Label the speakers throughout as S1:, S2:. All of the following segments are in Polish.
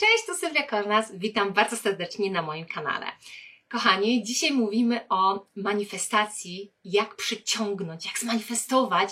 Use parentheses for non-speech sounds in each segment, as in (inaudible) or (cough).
S1: Cześć, to Sylwia Kornas. Witam bardzo serdecznie na moim kanale. Kochani, dzisiaj mówimy o manifestacji, jak przyciągnąć, jak zmanifestować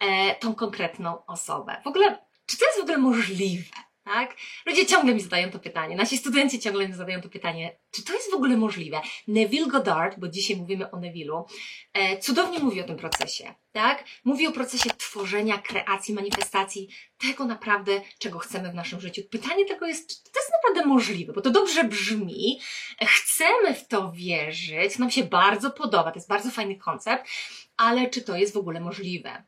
S1: e, tą konkretną osobę. W ogóle, czy to jest w ogóle możliwe? Tak? Ludzie ciągle mi zadają to pytanie, nasi studenci ciągle mi zadają to pytanie, czy to jest w ogóle możliwe? Neville Goddard, bo dzisiaj mówimy o Neville'u, e, cudownie mówi o tym procesie, tak? Mówi o procesie tworzenia, kreacji, manifestacji, tego naprawdę, czego chcemy w naszym życiu. Pytanie tylko jest, czy to jest naprawdę możliwe, bo to dobrze brzmi, chcemy w to wierzyć, nam się bardzo podoba, to jest bardzo fajny koncept, ale czy to jest w ogóle możliwe?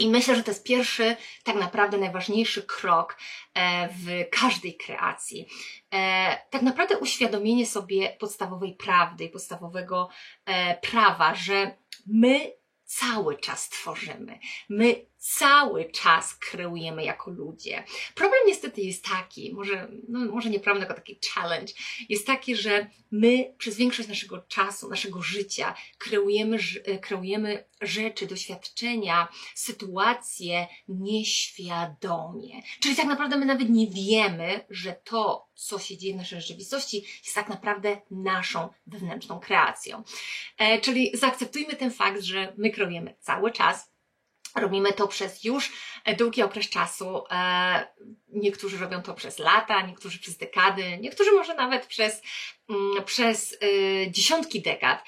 S1: I myślę, że to jest pierwszy, tak naprawdę najważniejszy krok e, w każdej kreacji. E, tak naprawdę uświadomienie sobie podstawowej prawdy i podstawowego e, prawa, że my cały czas tworzymy. My cały czas kreujemy jako ludzie. Problem niestety jest taki, może, no może nie problem, tylko taki challenge, jest taki, że my przez większość naszego czasu, naszego życia kreujemy, kreujemy rzeczy, doświadczenia, sytuacje nieświadomie. Czyli tak naprawdę my nawet nie wiemy, że to, co się dzieje w naszej rzeczywistości, jest tak naprawdę naszą wewnętrzną kreacją. E, czyli zaakceptujmy ten fakt, że my kreujemy cały czas, Robimy to przez już długi okres czasu. E, niektórzy robią to przez lata, niektórzy przez dekady, niektórzy może nawet przez, mm, przez e, dziesiątki dekad.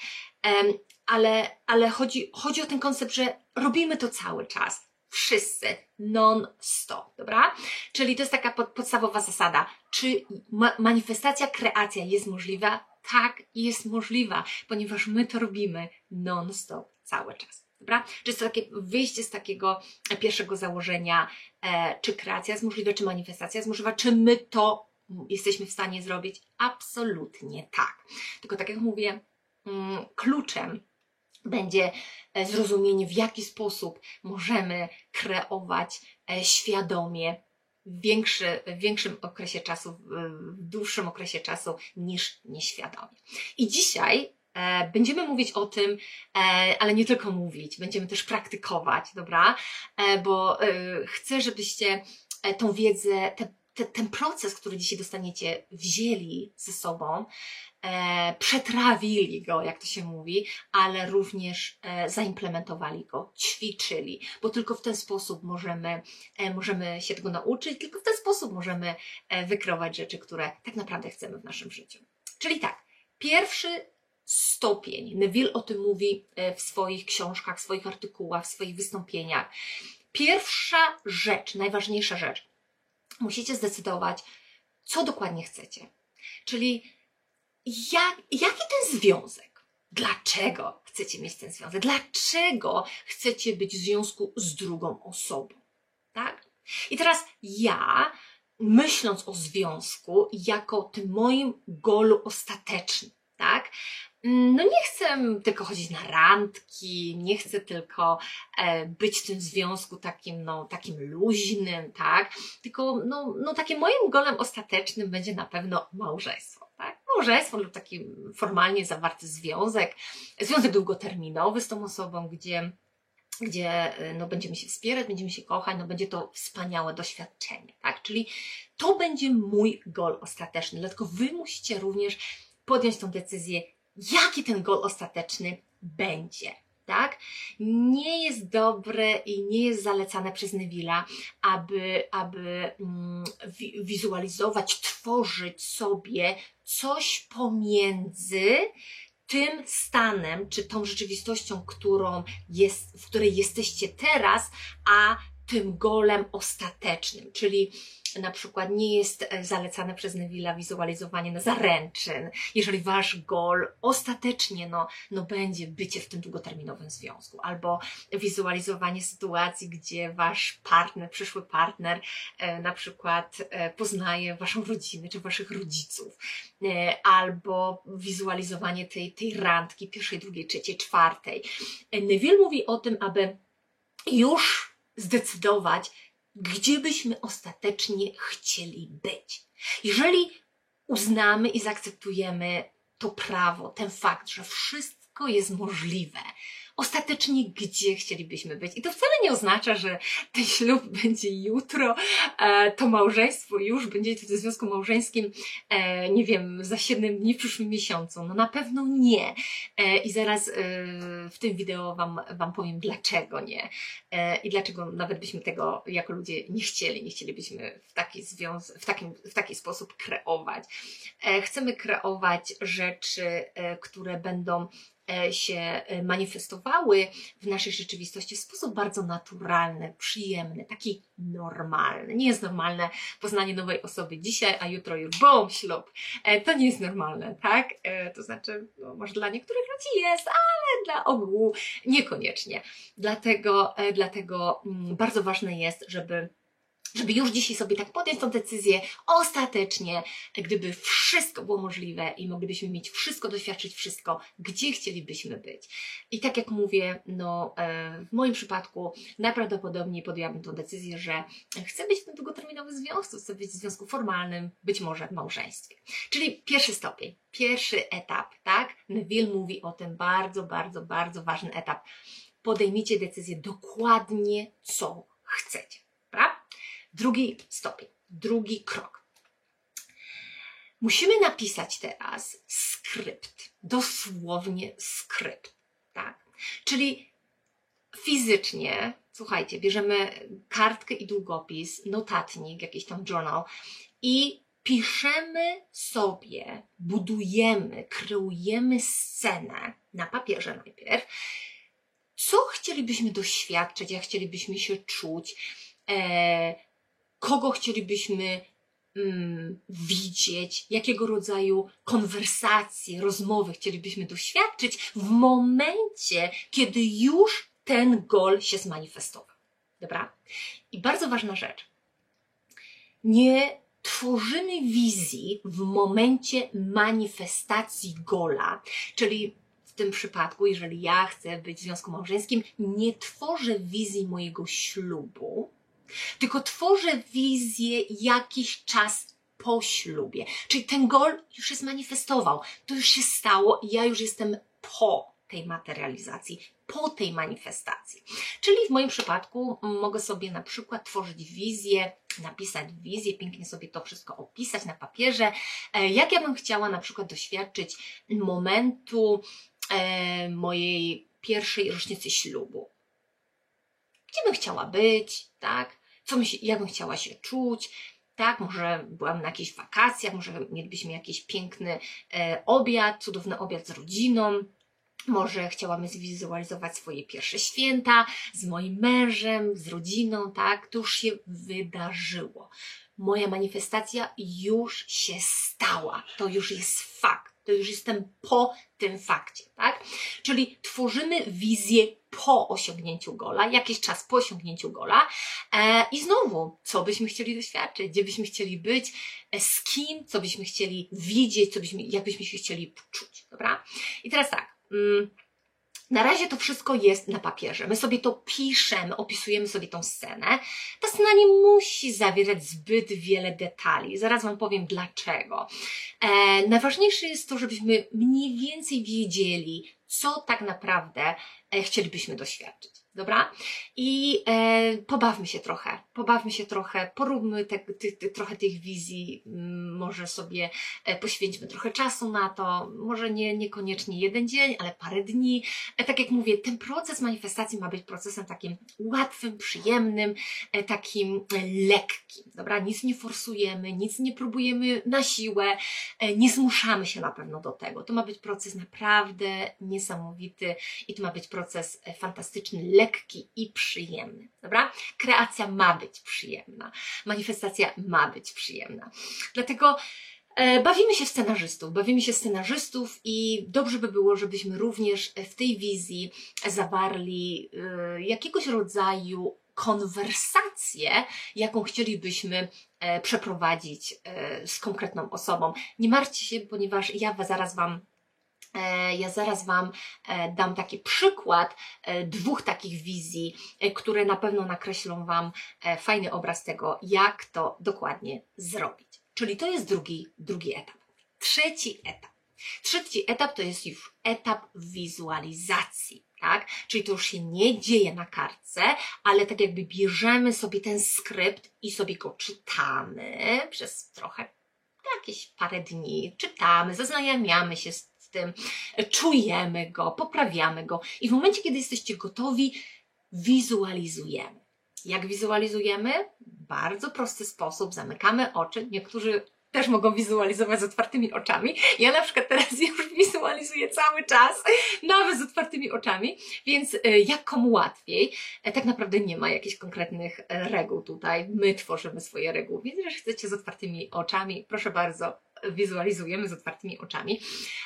S1: Ale, ale chodzi, chodzi o ten koncept, że robimy to cały czas. Wszyscy, non-stop, dobra? Czyli to jest taka podstawowa zasada. Czy ma manifestacja, kreacja jest możliwa? Tak, jest możliwa, ponieważ my to robimy non-stop, cały czas. Dobra? Czy jest to takie wyjście z takiego pierwszego założenia, e, czy kreacja jest możliwa, czy manifestacja jest możliwa, czy my to jesteśmy w stanie zrobić? Absolutnie tak. Tylko tak jak mówię, mm, kluczem będzie e, zrozumienie, w jaki sposób możemy kreować e, świadomie w, większy, w większym okresie czasu, w dłuższym okresie czasu niż nieświadomie. I dzisiaj E, będziemy mówić o tym, e, ale nie tylko mówić, będziemy też praktykować, dobra? E, bo chcę, żebyście tą wiedzę, te, te, ten proces, który dzisiaj dostaniecie, wzięli ze sobą, przetrawili go, jak to się mówi, ale również zaimplementowali go, ćwiczyli, bo tylko w ten sposób możemy, możemy się tego nauczyć, tylko w ten sposób możemy wykreować rzeczy, które tak naprawdę chcemy w naszym życiu. Czyli tak, pierwszy stopień. Neville o tym mówi e, w swoich książkach, w swoich artykułach, w swoich wystąpieniach. Pierwsza rzecz, najważniejsza rzecz, musicie zdecydować, co dokładnie chcecie. Czyli jak, jaki ten związek? Dlaczego chcecie mieć ten związek? Dlaczego chcecie być w związku z drugą osobą? Tak? I teraz ja, myśląc o związku jako tym moim golu ostatecznym, tak? Mm, no nie chcę tylko chodzić na randki, nie chcę tylko e, być w tym związku takim, no, takim luźnym, tak? Tylko, no, no takim moim golem ostatecznym będzie na pewno małżeństwo, tak? Małżeństwo lub taki formalnie zawarty związek, związek długoterminowy z tą osobą, gdzie gdzie e, no, będziemy się wspierać, będziemy się kochać, no, będzie to wspaniałe doświadczenie, tak? Czyli to będzie mój gol ostateczny, dlatego Wy musicie również podjąć tą decyzję, jaki ten gol ostateczny będzie. Tak? Nie jest dobre i nie jest zalecane przez Neville'a, aby, aby mm, wizualizować, tworzyć sobie coś pomiędzy tym stanem, czy tą rzeczywistością, którą jest, w której jesteście teraz, a tym golem ostatecznym, czyli na przykład nie jest e, zalecane przez Neville'a wizualizowanie na zaręczyn, jeżeli wasz gol ostatecznie no, no będzie bycie w tym długoterminowym związku, albo wizualizowanie sytuacji, gdzie wasz partner, przyszły partner e, na przykład e, poznaje waszą rodzinę, czy waszych rodziców, albo wizualizowanie tej, tej randki pierwszej, drugiej, trzeciej, czwartej. Neville mówi o tym, aby już zdecydować, gdzie byśmy ostatecznie chcieli być. Jeżeli uznamy i zaakceptujemy to prawo, ten fakt, że wszystko jest możliwe, ostatecznie gdzie chcielibyśmy być. I to wcale nie oznacza, że ten ślub (laughs) będzie jutro, e, to małżeństwo już będzie w związku małżeńskim, e, nie wiem, za 7 dni w przyszłym miesiącu. No na pewno nie. E, I zaraz w tym wideo wam, wam powiem, dlaczego nie. I dlaczego nawet byśmy tego jako ludzie nie chcieli, nie chcielibyśmy w taki, związ- w takim, w taki sposób kreować. Chcemy kreować rzeczy, które będą się e, manifestowały w naszej rzeczywistości w sposób bardzo naturalny, przyjemny, taki normalny. Nie jest normalne poznanie nowej osoby dzisiaj, a jutro już bom, ślub. E, to nie jest normalne, tak? To znaczy, no, może dla niektórych ludzi jest, ale dla ogółu niekoniecznie. Dlatego, dlatego mm, bardzo ważne jest, żeby żeby już dzisiaj sobie tak podjąć tą decyzję ostatecznie, gdyby wszystko było możliwe i moglibyśmy mieć wszystko, doświadczyć wszystko, gdzie chcielibyśmy być. I tak jak mówię, no e, w moim przypadku najprawdopodobniej podjęłabym tą decyzję, że chcę być w tym długoterminowym związku, chcę być w związku formalnym, być może w małżeństwie. Czyli pierwszy stopień, pierwszy etap, tak? Neville mówi o tym bardzo, bardzo, bardzo ważny etap. Podejmijcie decyzję dokładnie, co chcecie. Drugi stopień, drugi krok. Musimy napisać teraz skrypt, dosłownie skrypt, tak? Czyli fizycznie, słuchajcie, bierzemy kartkę i długopis, notatnik, jakiś tam journal i piszemy sobie, budujemy, kreujemy scenę na papierze najpierw, co chcielibyśmy doświadczyć, jak chcielibyśmy się czuć, e, kogo chcielibyśmy mm, widzieć, jakiego rodzaju konwersacje, rozmowy chcielibyśmy doświadczyć w momencie, kiedy już ten gol się zmanifestował. Dobra? I bardzo ważna rzecz. Nie tworzymy wizji w momencie manifestacji gola, czyli w tym przypadku, jeżeli ja chcę być w związku małżeńskim, nie tworzę wizji mojego ślubu, tylko tworzę wizję jakiś czas po ślubie. Czyli ten gol już się zmanifestował, to już się stało i ja już jestem po tej materializacji, po tej manifestacji. Czyli w moim przypadku mogę sobie na przykład tworzyć wizję, napisać wizję, pięknie sobie to wszystko opisać na papierze, e, jak ja bym chciała na przykład doświadczyć momentu e, mojej pierwszej rocznicy ślubu. Gdzie bym chciała być, tak? co się, jak bym chciała się czuć, tak, może byłam na jakichś wakacjach, może mielibyśmy jakiś piękny e, obiad, cudowny obiad z rodziną, może chciałam zwizualizować swoje pierwsze święta z moim mężem, z rodziną, tak, to już się wydarzyło. Moja manifestacja już się stała, to już jest fakt to już jestem po tym fakcie, tak? Czyli tworzymy wizję po osiągnięciu gola, jakiś czas po osiągnięciu gola e, i znowu, co byśmy chcieli doświadczyć, gdzie byśmy chcieli być, e, z kim, co byśmy chcieli widzieć, co byśmy, jak byśmy się chcieli czuć, dobra? I teraz tak, mm, na razie to wszystko jest na papierze. My sobie to piszemy, opisujemy sobie tą scenę. Ta scena nie musi zawierać zbyt wiele detali. Zaraz Wam powiem dlaczego. E, najważniejsze jest to, żebyśmy mniej więcej wiedzieli, co tak naprawdę e, chcielibyśmy doświadczyć. Dobra? I e, pobawmy się trochę, pobawmy się trochę, poróbmy te, te, te, trochę tych wizji, mm, może sobie e, poświęćmy trochę czasu na to, może nie, niekoniecznie jeden dzień, ale parę dni. E, tak jak mówię, ten proces manifestacji ma być procesem takim łatwym, przyjemnym, e, takim e, lekkim, dobra? Nic nie forsujemy, nic nie próbujemy na siłę, e, nie zmuszamy się na pewno do tego. To ma być proces naprawdę niesamowity i to ma być proces fantastyczny, lekki, lekki i przyjemny. Dobra? Kreacja ma być przyjemna, manifestacja ma być przyjemna. Dlatego e, Bawimy się scenarzystów, bawimy się scenarzystów i dobrze by było, żebyśmy również w tej wizji zawarli e, jakiegoś rodzaju konwersację, jaką chcielibyśmy e, przeprowadzić z konkretną osobą. Nie martwcie się, ponieważ ja zaraz Wam ja zaraz Wam e, dam taki przykład e, dwóch takich wizji, które na pewno nakreślą Wam fajny obraz tego, jak to dokładnie zrobić. Czyli to jest drugi, drugi etap. Trzeci etap. Trzeci etap to jest już etap wizualizacji. tak? Czyli to już się nie dzieje na kartce, ale tak jakby bierzemy sobie ten skrypt i sobie go czytamy przez trochę, jakieś parę dni, czytamy, zaznajamiamy się z tym, czujemy go, poprawiamy go i w momencie, kiedy jesteście gotowi, wizualizujemy. Jak wizualizujemy? Bardzo prosty sposób. Zamykamy oczy. Niektórzy też mogą wizualizować z otwartymi oczami. Ja na przykład teraz (laughs) już wizualizuję cały czas, nawet z otwartymi oczami, więc e, jak komu łatwiej. E, tak naprawdę nie ma jakichś konkretnych e, reguł tutaj. My tworzymy swoje reguły, więc jeżeli chcecie z otwartymi oczami, proszę bardzo, wizualizujemy z otwartymi oczami.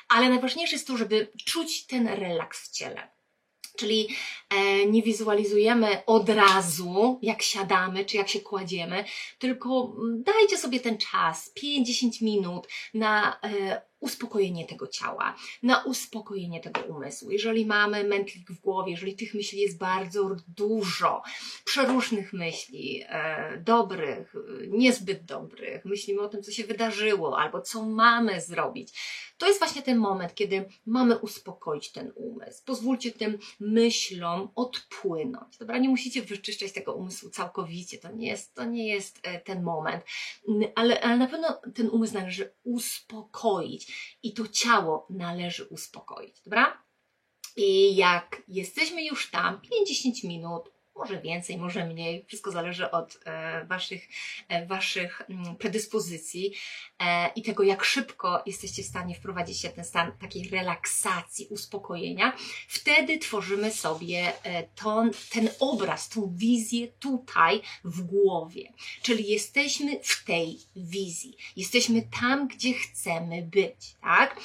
S1: Ale najważniejsze jest to, żeby czuć ten relaks w ciele. Czyli e, nie wizualizujemy od razu, jak siadamy czy jak się kładziemy, tylko mm, dajcie sobie ten czas, 5-10 minut na e, uspokojenie tego ciała, na uspokojenie tego umysłu. Jeżeli mamy mętlik w głowie, jeżeli tych myśli jest bardzo dużo, przeróżnych myśli, e, dobrych, niezbyt dobrych, myślimy o tym, co się wydarzyło albo co mamy zrobić, to jest właśnie ten moment, kiedy mamy uspokoić ten umysł. Pozwólcie tym myślom odpłynąć. Dobra, nie musicie wyczyszczać tego umysłu całkowicie, to nie jest, to nie jest e, ten moment, ale, ale na pewno ten umysł należy uspokoić i to ciało należy uspokoić, dobra? I jak jesteśmy już tam 50 minut, może więcej, może mniej, wszystko zależy od e, waszych, e, waszych mm, predyspozycji e, i tego, jak szybko jesteście w stanie wprowadzić się w ten stan takiej relaksacji, uspokojenia. Wtedy tworzymy sobie ton, ten obraz, tą wizję tutaj w głowie. Czyli jesteśmy w tej wizji, jesteśmy tam, gdzie chcemy być, tak?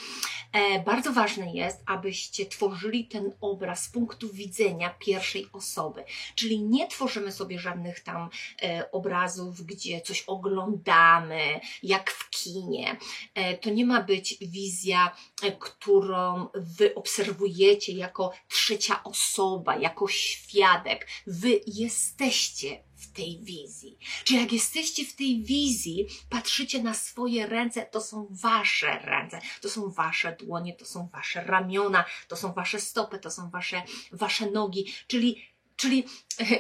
S1: Bardzo ważne jest, abyście tworzyli ten obraz z punktu widzenia pierwszej osoby Czyli nie tworzymy sobie żadnych tam e, obrazów, gdzie coś oglądamy, jak w kinie. E, to nie ma być wizja, e, którą wy obserwujecie jako trzecia osoba, jako świadek. Wy jesteście w tej wizji. Czy jak jesteście w tej wizji, patrzycie na swoje ręce, to są wasze ręce, to są wasze dłonie, to są wasze ramiona, to są wasze stopy, to są wasze, wasze nogi, czyli Czyli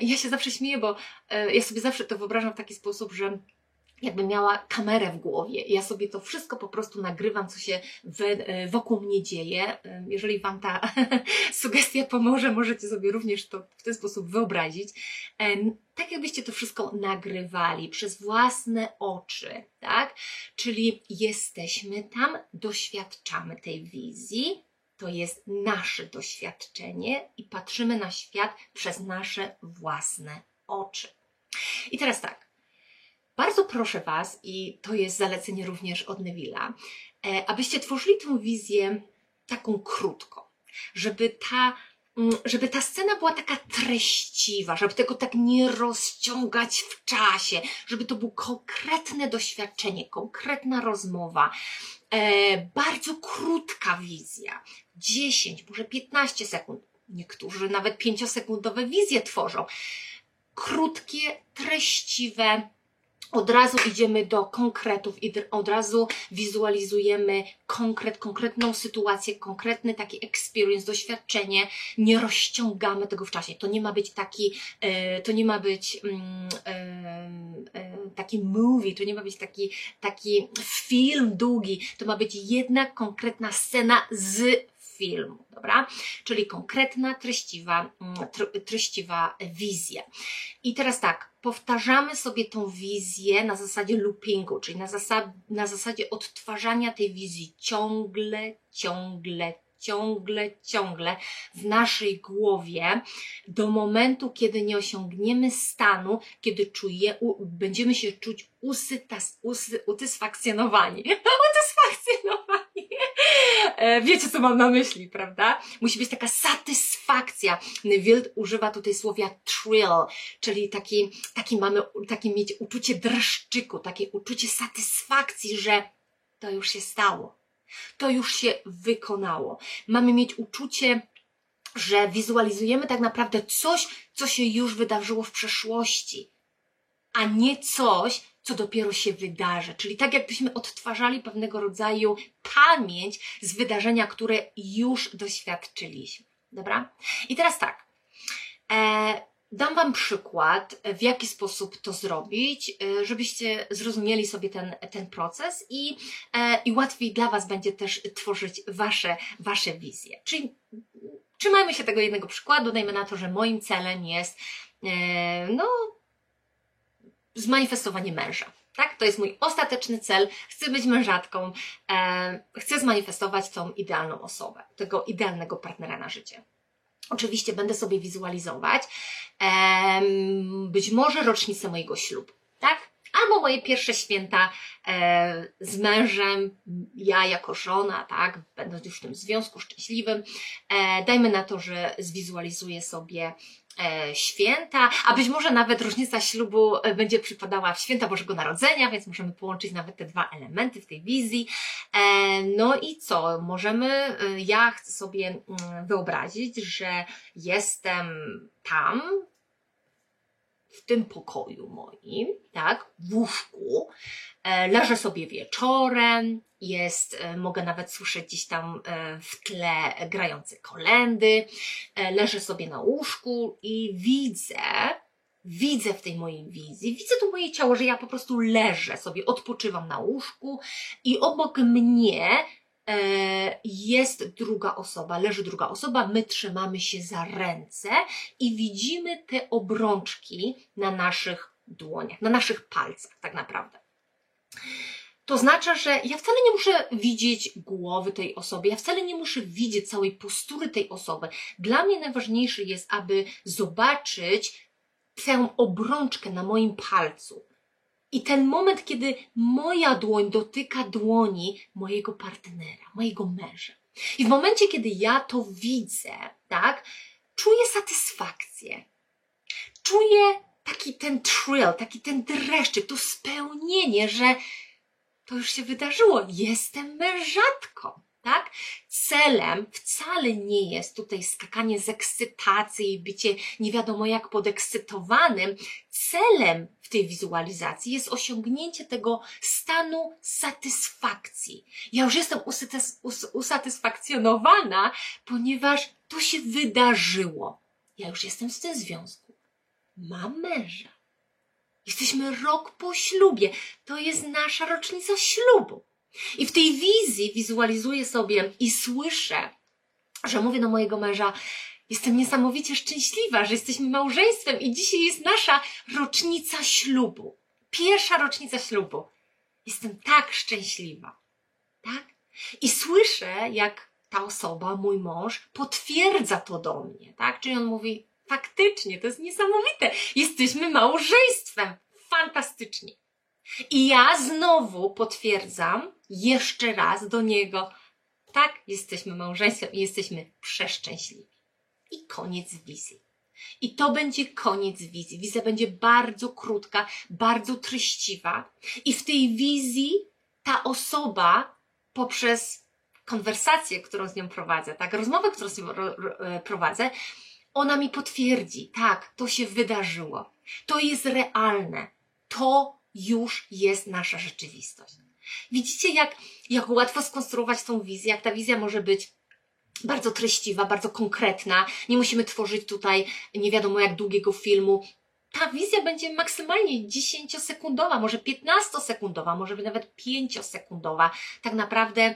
S1: ja się zawsze śmieję, bo e, ja sobie zawsze to wyobrażam w taki sposób, że jakby miała kamerę w głowie. Ja sobie to wszystko po prostu nagrywam, co się e, wokół mnie dzieje. E, jeżeli Wam ta (laughs) sugestia pomoże, możecie sobie również to w ten sposób wyobrazić. Tak jakbyście to wszystko nagrywali przez własne oczy, tak? Czyli jesteśmy tam, doświadczamy tej wizji, to jest nasze doświadczenie i patrzymy na świat przez nasze własne oczy. I teraz tak. Bardzo proszę Was, i to jest zalecenie również od Neville'a, e, abyście tworzyli tę wizję taką krótką, żeby ta żeby ta scena była taka treściwa, żeby tego tak nie rozciągać w czasie, żeby to było konkretne doświadczenie, konkretna rozmowa, e, bardzo krótka wizja, 10, może 15 sekund. Niektórzy nawet 5-sekundowe wizje tworzą. Krótkie, treściwe, od razu idziemy do konkretów i od razu wizualizujemy konkret, konkretną sytuację, konkretny taki experience, doświadczenie, nie rozciągamy tego w czasie. To nie ma być taki, e, to nie ma być mm, e, e, taki movie, to nie ma być taki, taki film długi, to ma być jedna konkretna scena z filmu, dobra? Czyli konkretna, treściwa, mm, treściwa wizja. I teraz tak, powtarzamy sobie tą wizję na zasadzie loopingu, czyli na, na zasadzie odtwarzania tej wizji ciągle, ciągle, ciągle, ciągle w naszej głowie do momentu, kiedy nie osiągniemy stanu, kiedy czuje, będziemy się czuć usytas, usy, utysfakcjonowani. utysfakcjonowani. (laughs) E, wiecie, co mam na myśli, prawda? Musi być taka satysfakcja. Neville używa tutaj słowa thrill, czyli taki, taki mamy, takie mieć uczucie dreszczyku, takie uczucie satysfakcji, że to już się stało to już się wykonało. Mamy mieć uczucie, że wizualizujemy tak naprawdę coś, co się już wydarzyło w przeszłości, a nie coś, co dopiero się wydarzy. Czyli tak jakbyśmy odtwarzali pewnego rodzaju pamięć z wydarzenia, które już doświadczyliśmy. Dobra? I teraz tak. E, dam Wam przykład, w jaki sposób to zrobić, e, żebyście zrozumieli sobie ten, ten proces i, e, i łatwiej dla Was będzie też tworzyć Wasze, wasze wizje. Czyli trzymajmy się tego jednego przykładu, dajmy na to, że moim celem jest e, no, zmanifestowanie męża. Tak? To jest mój ostateczny cel. Chcę być mężatką, e, chcę zmanifestować tą idealną osobę, tego idealnego partnera na życie. Oczywiście będę sobie wizualizować e, być może rocznicę mojego ślubu? Albo moje pierwsze święta e, z mężem, ja jako żona, tak, będąc już w tym związku szczęśliwym. E, dajmy na to, że zwizualizuję sobie E, święta, a być może nawet różnica ślubu e, będzie przypadała w święta Bożego Narodzenia, więc możemy połączyć nawet te dwa elementy w tej wizji. E, no i co? Możemy, ja chcę sobie mm, wyobrazić, że jestem tam, w tym pokoju moim, tak, w łóżku, leżę sobie wieczorem, jest, e, mogę nawet słyszeć gdzieś tam e, w tle grające kolendy, e, leżę sobie na łóżku i widzę, widzę w tej mojej wizji, widzę to moje ciało, że ja po prostu leżę sobie, odpoczywam na łóżku i obok mnie jest druga osoba, leży druga osoba, my trzymamy się za ręce i widzimy te obrączki na naszych dłoniach, na naszych palcach tak naprawdę. To oznacza, że ja wcale nie muszę widzieć głowy tej osoby, ja wcale nie muszę widzieć całej postury tej osoby. Dla mnie najważniejsze jest, aby zobaczyć tę obrączkę na moim palcu. I ten moment, kiedy moja dłoń dotyka dłoni mojego partnera, mojego męża. I w momencie, kiedy ja to widzę, tak, czuję satysfakcję. Czuję taki ten thrill, taki ten dreszczyk, to spełnienie, że to już się wydarzyło. Jestem mężatką. Tak? Celem wcale nie jest tutaj skakanie z ekscytacji i bycie nie wiadomo jak podekscytowanym. Celem w tej wizualizacji jest osiągnięcie tego stanu satysfakcji. Ja już jestem usatysfakcjonowana, ponieważ to się wydarzyło. Ja już jestem w tym związku. Mam męża. Jesteśmy rok po ślubie. To jest nasza rocznica ślubu. I w tej wizji wizualizuję sobie i słyszę, że mówię do mojego męża, jestem niesamowicie szczęśliwa, że jesteśmy małżeństwem i dzisiaj jest nasza rocznica ślubu. Pierwsza rocznica ślubu. Jestem tak szczęśliwa. Tak? I słyszę, jak ta osoba, mój mąż, potwierdza to do mnie, tak? Czyli on mówi, Faktycznie, to jest niesamowite. Jesteśmy małżeństwem. Fantastycznie. I ja znowu potwierdzam jeszcze raz do niego, tak, jesteśmy małżeństwem i jesteśmy przeszczęśliwi. I koniec wizji. I to będzie koniec wizji. Wizja będzie bardzo krótka, bardzo treściwa. I w tej wizji ta osoba poprzez konwersację, którą z nią prowadzę, tak, rozmowę, którą z nią e, prowadzę, ona mi potwierdzi, tak, to się wydarzyło. To jest realne. To już jest nasza rzeczywistość. Widzicie, jak, jak łatwo skonstruować tą wizję, jak ta wizja może być bardzo treściwa, bardzo konkretna. Nie musimy tworzyć tutaj nie wiadomo jak długiego filmu. Ta wizja będzie maksymalnie 10-sekundowa, może 15-sekundowa, może nawet 5-sekundowa. Tak naprawdę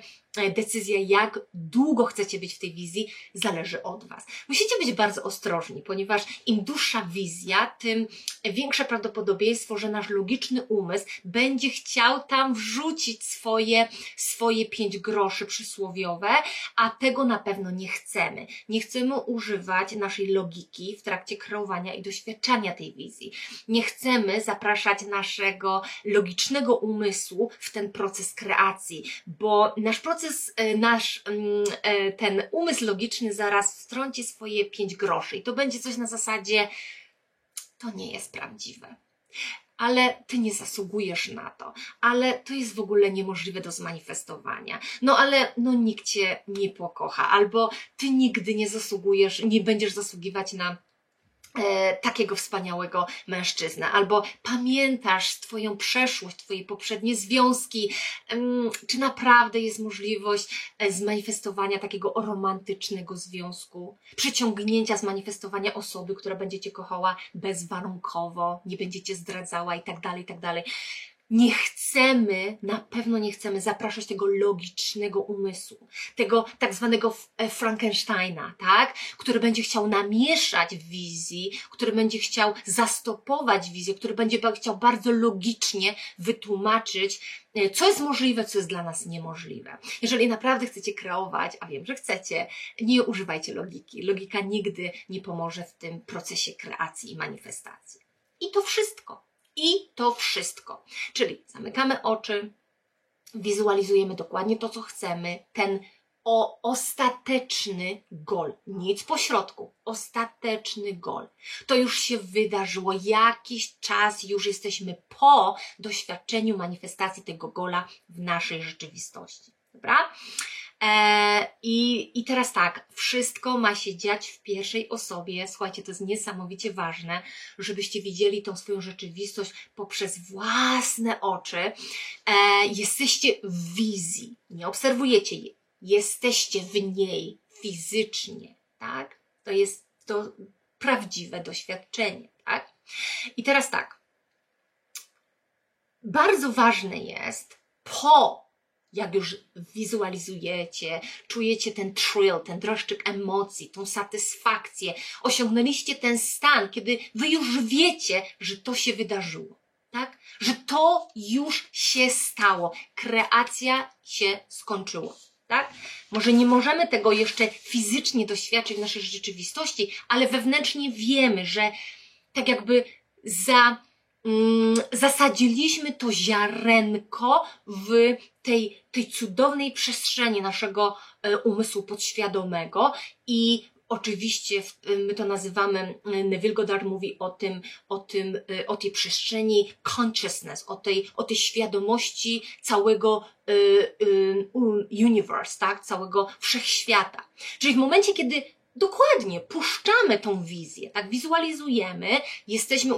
S1: decyzja, jak długo chcecie być w tej wizji, zależy od Was. Musicie być bardzo ostrożni, ponieważ im dłuższa wizja, tym większe prawdopodobieństwo, że nasz logiczny umysł będzie chciał tam wrzucić swoje, swoje pięć groszy przysłowiowe, a tego na pewno nie chcemy. Nie chcemy używać naszej logiki w trakcie kreowania i doświadczania tej wizji. Nie chcemy zapraszać naszego logicznego umysłu w ten proces kreacji, bo nasz proces proces e, nasz, mm, e, ten umysł logiczny zaraz wtrąci swoje pięć groszy i to będzie coś na zasadzie to nie jest prawdziwe. Ale ty nie zasługujesz na to, ale to jest w ogóle niemożliwe do zmanifestowania. No ale no nikt cię nie pokocha, albo ty nigdy nie zasługujesz, nie będziesz zasługiwać na e, takiego wspaniałego mężczyznę, albo pamiętasz Twoją przeszłość, Twoje poprzednie związki, czy naprawdę jest możliwość e, zmanifestowania takiego romantycznego związku, przyciągnięcia, zmanifestowania osoby, która będzie Cię kochała bezwarunkowo, nie będzie Cię zdradzała i tak dalej, i tak dalej nie chcemy, na pewno nie chcemy zapraszać tego logicznego umysłu, tego tak zwanego e, Frankensteina, tak? Który będzie chciał namieszać wizji, który będzie chciał zastopować wizję, który będzie chciał bardzo logicznie wytłumaczyć, e, co jest możliwe, co jest dla nas niemożliwe. Jeżeli naprawdę chcecie kreować, a wiem, że chcecie, nie używajcie logiki. Logika nigdy nie pomoże w tym procesie kreacji i manifestacji. I to wszystko. I to wszystko. Czyli zamykamy oczy, wizualizujemy dokładnie to, co chcemy, ten o ostateczny gol, nic po środku, ostateczny gol. To już się wydarzyło, jakiś czas już jesteśmy po doświadczeniu manifestacji tego gola w naszej rzeczywistości. Dobra? E, i, I teraz tak, wszystko ma się dziać w pierwszej osobie. Słuchajcie, to jest niesamowicie ważne, żebyście widzieli tą swoją rzeczywistość poprzez własne oczy. E, jesteście w wizji, nie obserwujecie jej, jesteście w niej fizycznie, tak? To jest to prawdziwe doświadczenie, tak? I teraz tak. Bardzo ważne jest po jak już wizualizujecie, czujecie ten thrill, ten droszczyk emocji, tą satysfakcję, osiągnęliście ten stan, kiedy wy już wiecie, że to się wydarzyło, tak? Że to już się stało. Kreacja się skończyła. Tak? Może nie możemy tego jeszcze fizycznie doświadczyć w naszej rzeczywistości, ale wewnętrznie wiemy, że tak jakby za Mm, zasadziliśmy to ziarenko w tej, tej cudownej przestrzeni naszego e, umysłu podświadomego i Oczywiście my to nazywamy, Neville Goddard mówi o tym, o tym, e, o tej przestrzeni consciousness, o tej, o tej świadomości całego e, universe, tak, całego wszechświata. Czyli w momencie, kiedy Dokładnie, puszczamy tą wizję, tak wizualizujemy, jesteśmy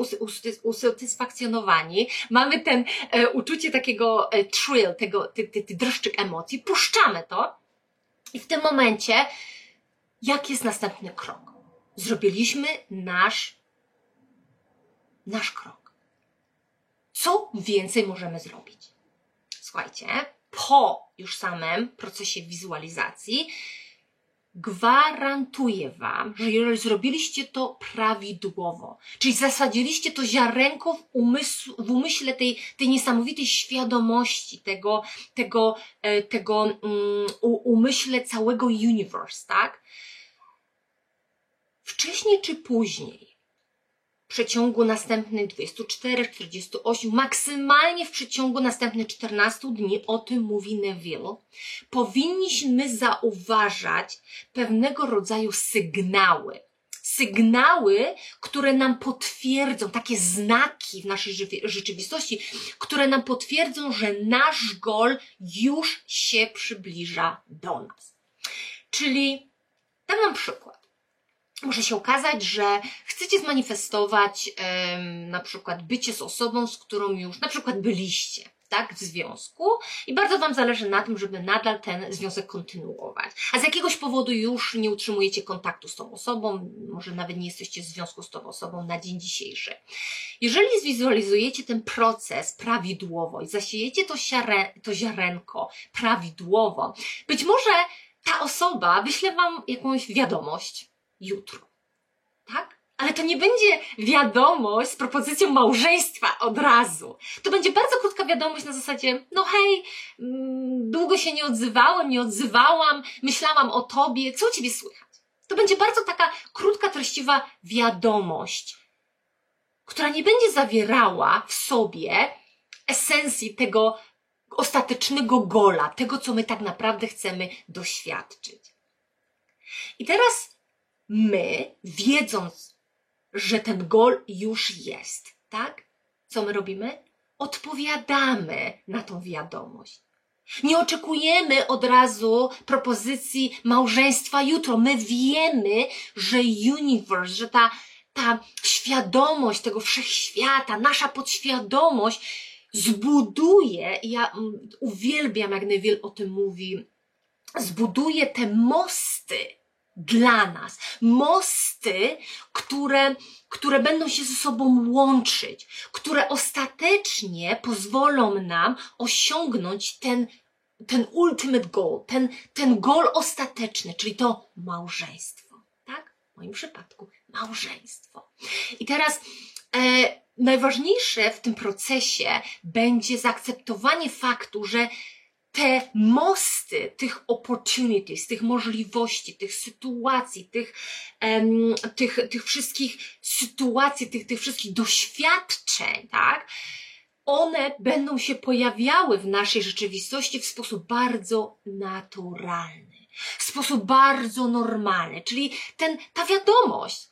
S1: usatysfakcjonowani, mamy ten e, uczucie takiego e, thrill, tego, ty, ty, ty dreszczyk emocji, puszczamy to i w tym momencie, jaki jest następny krok? Zrobiliśmy nasz, nasz krok. Co więcej możemy zrobić? Słuchajcie, po już samym procesie wizualizacji, gwarantuję Wam, że jeżeli zrobiliście to prawidłowo, czyli zasadziliście to ziarenko w, umysł, w umyśle tej, tej niesamowitej świadomości, tego, tego, e, tego um, umyśle całego universe, tak? Wcześniej czy później przeciągu następnych 24, 48, maksymalnie w przeciągu następnych 14 dni, o tym mówi Neville, powinniśmy zauważać pewnego rodzaju sygnały. Sygnały, które nam potwierdzą, takie znaki w naszej rzeczywistości, które nam potwierdzą, że nasz gol już się przybliża do nas. Czyli, dam wam przykład może się okazać, że chcecie zmanifestować um, na przykład bycie z osobą, z którą już na przykład byliście, tak, w związku i bardzo Wam zależy na tym, żeby nadal ten związek kontynuować. A z jakiegoś powodu już nie utrzymujecie kontaktu z tą osobą, może nawet nie jesteście w związku z tą osobą na dzień dzisiejszy. Jeżeli zwizualizujecie ten proces prawidłowo i zasiejecie to, siare, to ziarenko prawidłowo, być może ta osoba wyśle Wam jakąś wiadomość, jutro. Tak? Ale to nie będzie wiadomość z propozycją małżeństwa od razu. To będzie bardzo krótka wiadomość na zasadzie, no hej, mm, długo się nie odzywałem, nie odzywałam, myślałam o tobie, co u ciebie słychać? To będzie bardzo taka krótka, treściwa wiadomość, która nie będzie zawierała w sobie esencji tego ostatecznego gola, tego, co my tak naprawdę chcemy doświadczyć. I teraz my, wiedząc, że ten gol już jest, tak? Co my robimy? Odpowiadamy na tą wiadomość. Nie oczekujemy od razu propozycji małżeństwa jutro. My wiemy, że universe, że ta ta świadomość tego wszechświata, nasza podświadomość zbuduje, ja mm, uwielbiam, jak Neville o tym mówi, zbuduje te mosty dla nas. Mosty, które, które będą się ze sobą łączyć, które ostatecznie pozwolą nam osiągnąć ten, ten ultimate goal, ten, ten goal ostateczny, czyli to małżeństwo. Tak? W moim przypadku małżeństwo. I teraz e, najważniejsze w tym procesie będzie zaakceptowanie faktu, że te mosty tych opportunities, tych możliwości, tych sytuacji, tych, um, tych, tych wszystkich sytuacji, tych, tych wszystkich doświadczeń, tak? One będą się pojawiały w naszej rzeczywistości w sposób bardzo naturalny, w sposób bardzo normalny, czyli ten, ta wiadomość,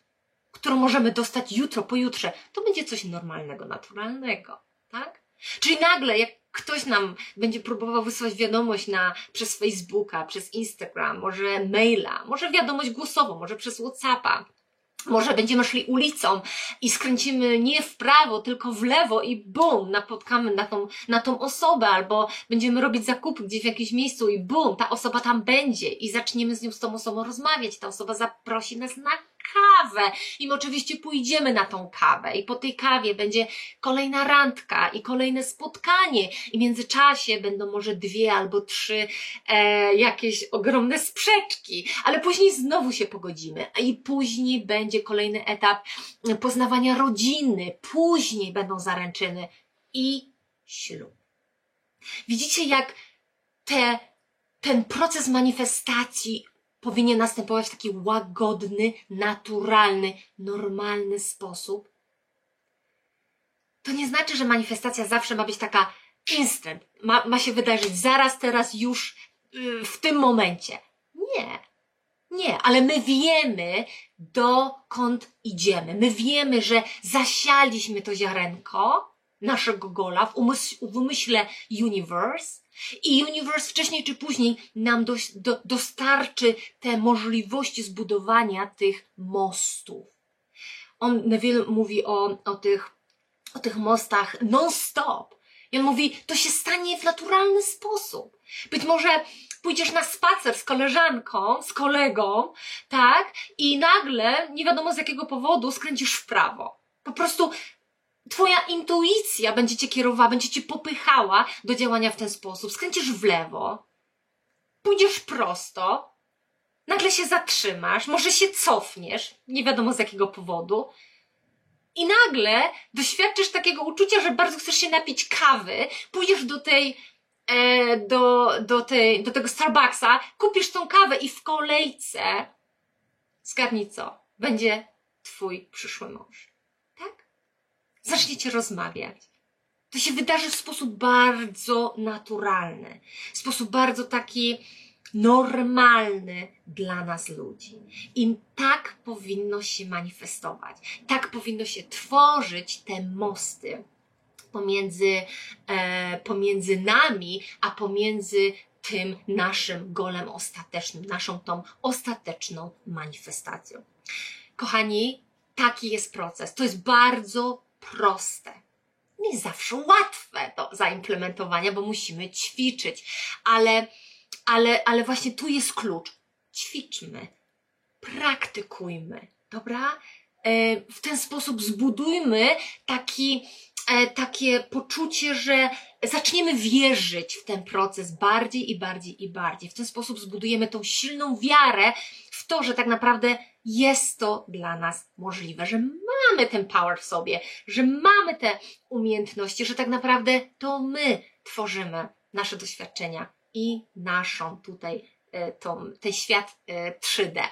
S1: którą możemy dostać jutro, pojutrze, to będzie coś normalnego, naturalnego, tak? Czyli nagle, jak ktoś nam będzie próbował wysłać wiadomość na, przez Facebooka, przez Instagram, może maila, może wiadomość głosową, może przez Whatsappa, może będziemy szli ulicą i skręcimy nie w prawo, tylko w lewo i bum, napotkamy na tą, na tą osobę, albo będziemy robić zakupy gdzieś w jakimś miejscu i bum, ta osoba tam będzie i zaczniemy z nią, z tą osobą rozmawiać. Ta osoba zaprosi nas na kawę. I my oczywiście pójdziemy na tą kawę. I po tej kawie będzie kolejna randka i kolejne spotkanie. I w międzyczasie będą może dwie albo trzy e, jakieś ogromne sprzeczki, ale później znowu się pogodzimy. I później będzie kolejny etap poznawania rodziny, później będą zaręczyny i ślub. Widzicie, jak te, ten proces manifestacji powinien następować w taki łagodny, naturalny, normalny sposób. To nie znaczy, że manifestacja zawsze ma być taka instant, ma, ma się wydarzyć zaraz, teraz, już, yy, w tym momencie. Nie. Nie, ale my wiemy, dokąd idziemy. My wiemy, że zasialiśmy to ziarenko naszego gola w, umysł, w umyśle universe i universe wcześniej czy później nam do, do, dostarczy te możliwości zbudowania tych mostów. On, Neville mówi o, o, tych, o tych mostach non-stop. I on mówi, to się stanie w naturalny sposób. Być może pójdziesz na spacer z koleżanką, z kolegą, tak? I nagle, nie wiadomo z jakiego powodu, skręcisz w prawo. Po prostu Twoja intuicja będzie cię kierowała, będzie cię popychała do działania w ten sposób. Skręcisz w lewo, pójdziesz prosto, nagle się zatrzymasz, może się cofniesz, nie wiadomo z jakiego powodu, i nagle doświadczysz takiego uczucia, że bardzo chcesz się napić kawy, pójdziesz do tej, e, do, do, tej, do tego Starbucksa, kupisz tą kawę i w kolejce, zgadnij co, będzie twój przyszły mąż zaczniecie rozmawiać. To się wydarzy w sposób bardzo naturalny, w sposób bardzo taki normalny dla nas ludzi. I tak powinno się manifestować, tak powinno się tworzyć te mosty pomiędzy, e, pomiędzy nami, a pomiędzy tym naszym golem ostatecznym, naszą tą ostateczną manifestacją. Kochani, taki jest proces. To jest bardzo proste. Nie zawsze łatwe do zaimplementowania, bo musimy ćwiczyć, ale, ale, ale właśnie tu jest klucz. Ćwiczmy, praktykujmy, dobra? E, w ten sposób zbudujmy taki, e, takie poczucie, że zaczniemy wierzyć w ten proces bardziej i bardziej i bardziej. W ten sposób zbudujemy tą silną wiarę w to, że tak naprawdę jest to dla nas możliwe, że mamy ten power w sobie, że mamy te umiejętności, że tak naprawdę to my tworzymy nasze doświadczenia i naszą tutaj, e, tą, ten świat 3D. E,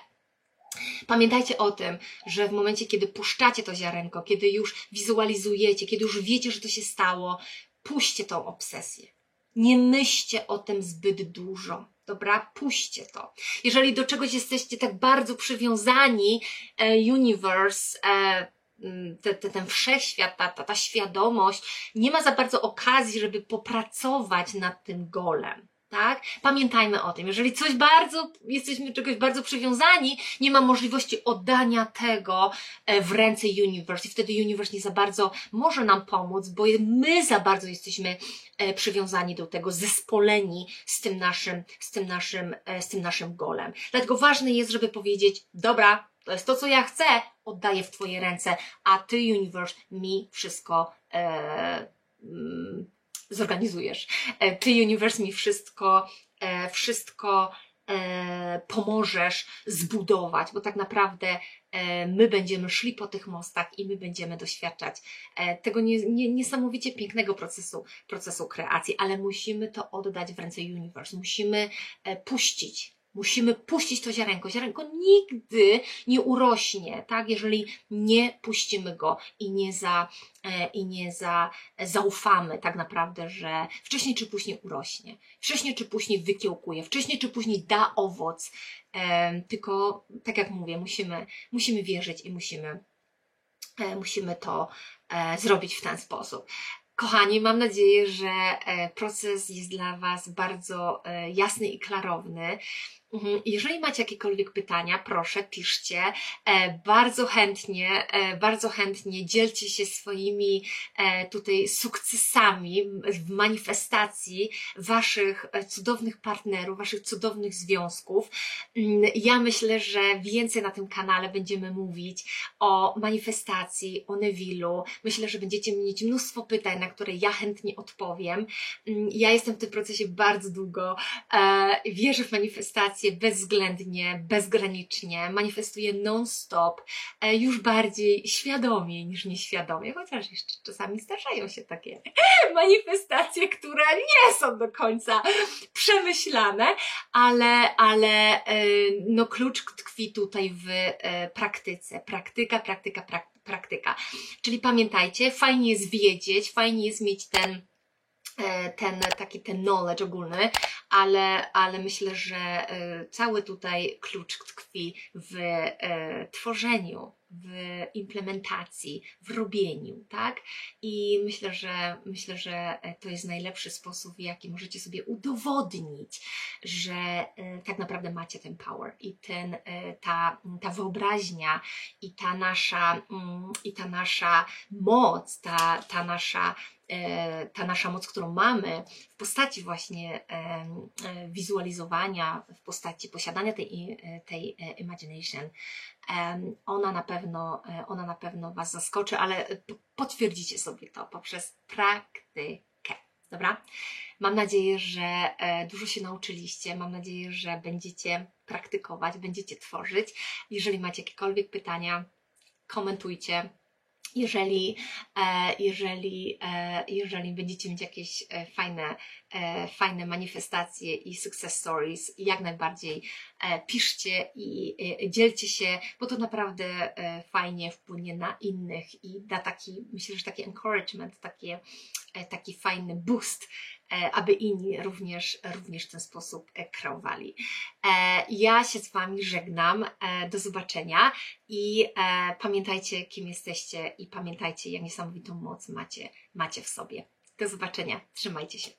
S1: Pamiętajcie o tym, że w momencie, kiedy puszczacie to ziarenko, kiedy już wizualizujecie, kiedy już wiecie, że to się stało, puśćcie tą obsesję. Nie myślcie o tym zbyt dużo. Dobra, puśćcie to. Jeżeli do czegoś jesteście tak bardzo przywiązani, e, universe, e, mm, te, te, ten wszechświat, ta, ta, ta świadomość, nie ma za bardzo okazji, żeby popracować nad tym golem tak? Pamiętajmy o tym. Jeżeli coś bardzo, jesteśmy czegoś bardzo przywiązani, nie ma możliwości oddania tego e, w ręce Universe i wtedy Universe nie za bardzo może nam pomóc, bo my za bardzo jesteśmy e, przywiązani do tego, zespoleni z tym naszym, z tym naszym, e, z tym naszym golem. Dlatego ważne jest, żeby powiedzieć, dobra, to jest to, co ja chcę, oddaję w Twoje ręce, a Ty, Universe, mi wszystko e, mm, zorganizujesz. E, ty, Universe, mi wszystko, e, wszystko e, pomożesz zbudować, bo tak naprawdę my będziemy szli po tych mostach i my będziemy doświadczać tego nie, nie, niesamowicie pięknego procesu, procesu kreacji, ale musimy to oddać w ręce Universe, musimy puścić Musimy puścić to ziarenko. Ziarenko nigdy nie urośnie, tak, jeżeli nie puścimy go i nie za, e, i nie za, zaufamy tak naprawdę, że wcześniej czy później urośnie, wcześniej czy później wykiełkuje, wcześniej czy później da owoc. E, tylko, tak jak mówię, musimy, musimy wierzyć i musimy, e, musimy to zrobić w ten sposób. Kochani, mam nadzieję, że proces jest dla Was bardzo jasny i klarowny. Mhm. Jeżeli macie jakiekolwiek pytania, proszę, piszcie. E, bardzo chętnie, e, bardzo chętnie dzielcie się swoimi e, tutaj sukcesami w manifestacji waszych cudownych partnerów, waszych cudownych związków. Mm, ja myślę, że więcej na tym kanale będziemy mówić o manifestacji, o Nevilu. Myślę, że będziecie mieć mnóstwo pytań, na które ja chętnie odpowiem. Mm, ja jestem w tym procesie bardzo długo. Wierzę w manifestację bezwzględnie, bezgranicznie, manifestuje non-stop, e, już bardziej świadomie niż nieświadomie, chociaż jeszcze czasami zdarzają się takie (laughs) manifestacje, które nie są do końca przemyślane, ale, ale e, no klucz tkwi tutaj w e, praktyce. Praktyka, praktyka, praktyka. Czyli pamiętajcie, fajnie jest wiedzieć, fajnie jest mieć ten ten taki ten knowledge ogólny, ale, ale myślę, że e, cały tutaj klucz tkwi w e, tworzeniu, w implementacji, w robieniu, tak? I myślę, że myślę, że to jest najlepszy sposób, w jaki możecie sobie udowodnić, że e, tak naprawdę macie ten power i ten, ta, ta wyobraźnia i ta nasza, mm, i ta nasza moc, ta, ta nasza E, ta nasza moc, którą mamy w postaci właśnie e, e, wizualizowania, w postaci posiadania tej, tej imagination, ona na pewno, ona na pewno Was zaskoczy, ale potwierdzicie sobie to poprzez praktykę. Dobra? Mam nadzieję, że dużo się nauczyliście. Mam nadzieję, że będziecie praktykować, będziecie tworzyć. Jeżeli macie jakiekolwiek pytania, komentujcie, jeżeli, e, jeżeli, e, jeżeli będziecie mieć jakieś e, fajne, fajne manifestacje i success stories, jak najbardziej piszcie i dzielcie się, bo to naprawdę fajnie wpłynie na innych i da taki, myślę, że taki encouragement, takie, taki fajny boost aby inni również, również w ten sposób e, kreowali. E, ja się z Wami żegnam. Do zobaczenia i pamiętajcie, kim jesteście i pamiętajcie, jak niesamowitą moc macie, macie w sobie. Do zobaczenia. Trzymajcie się.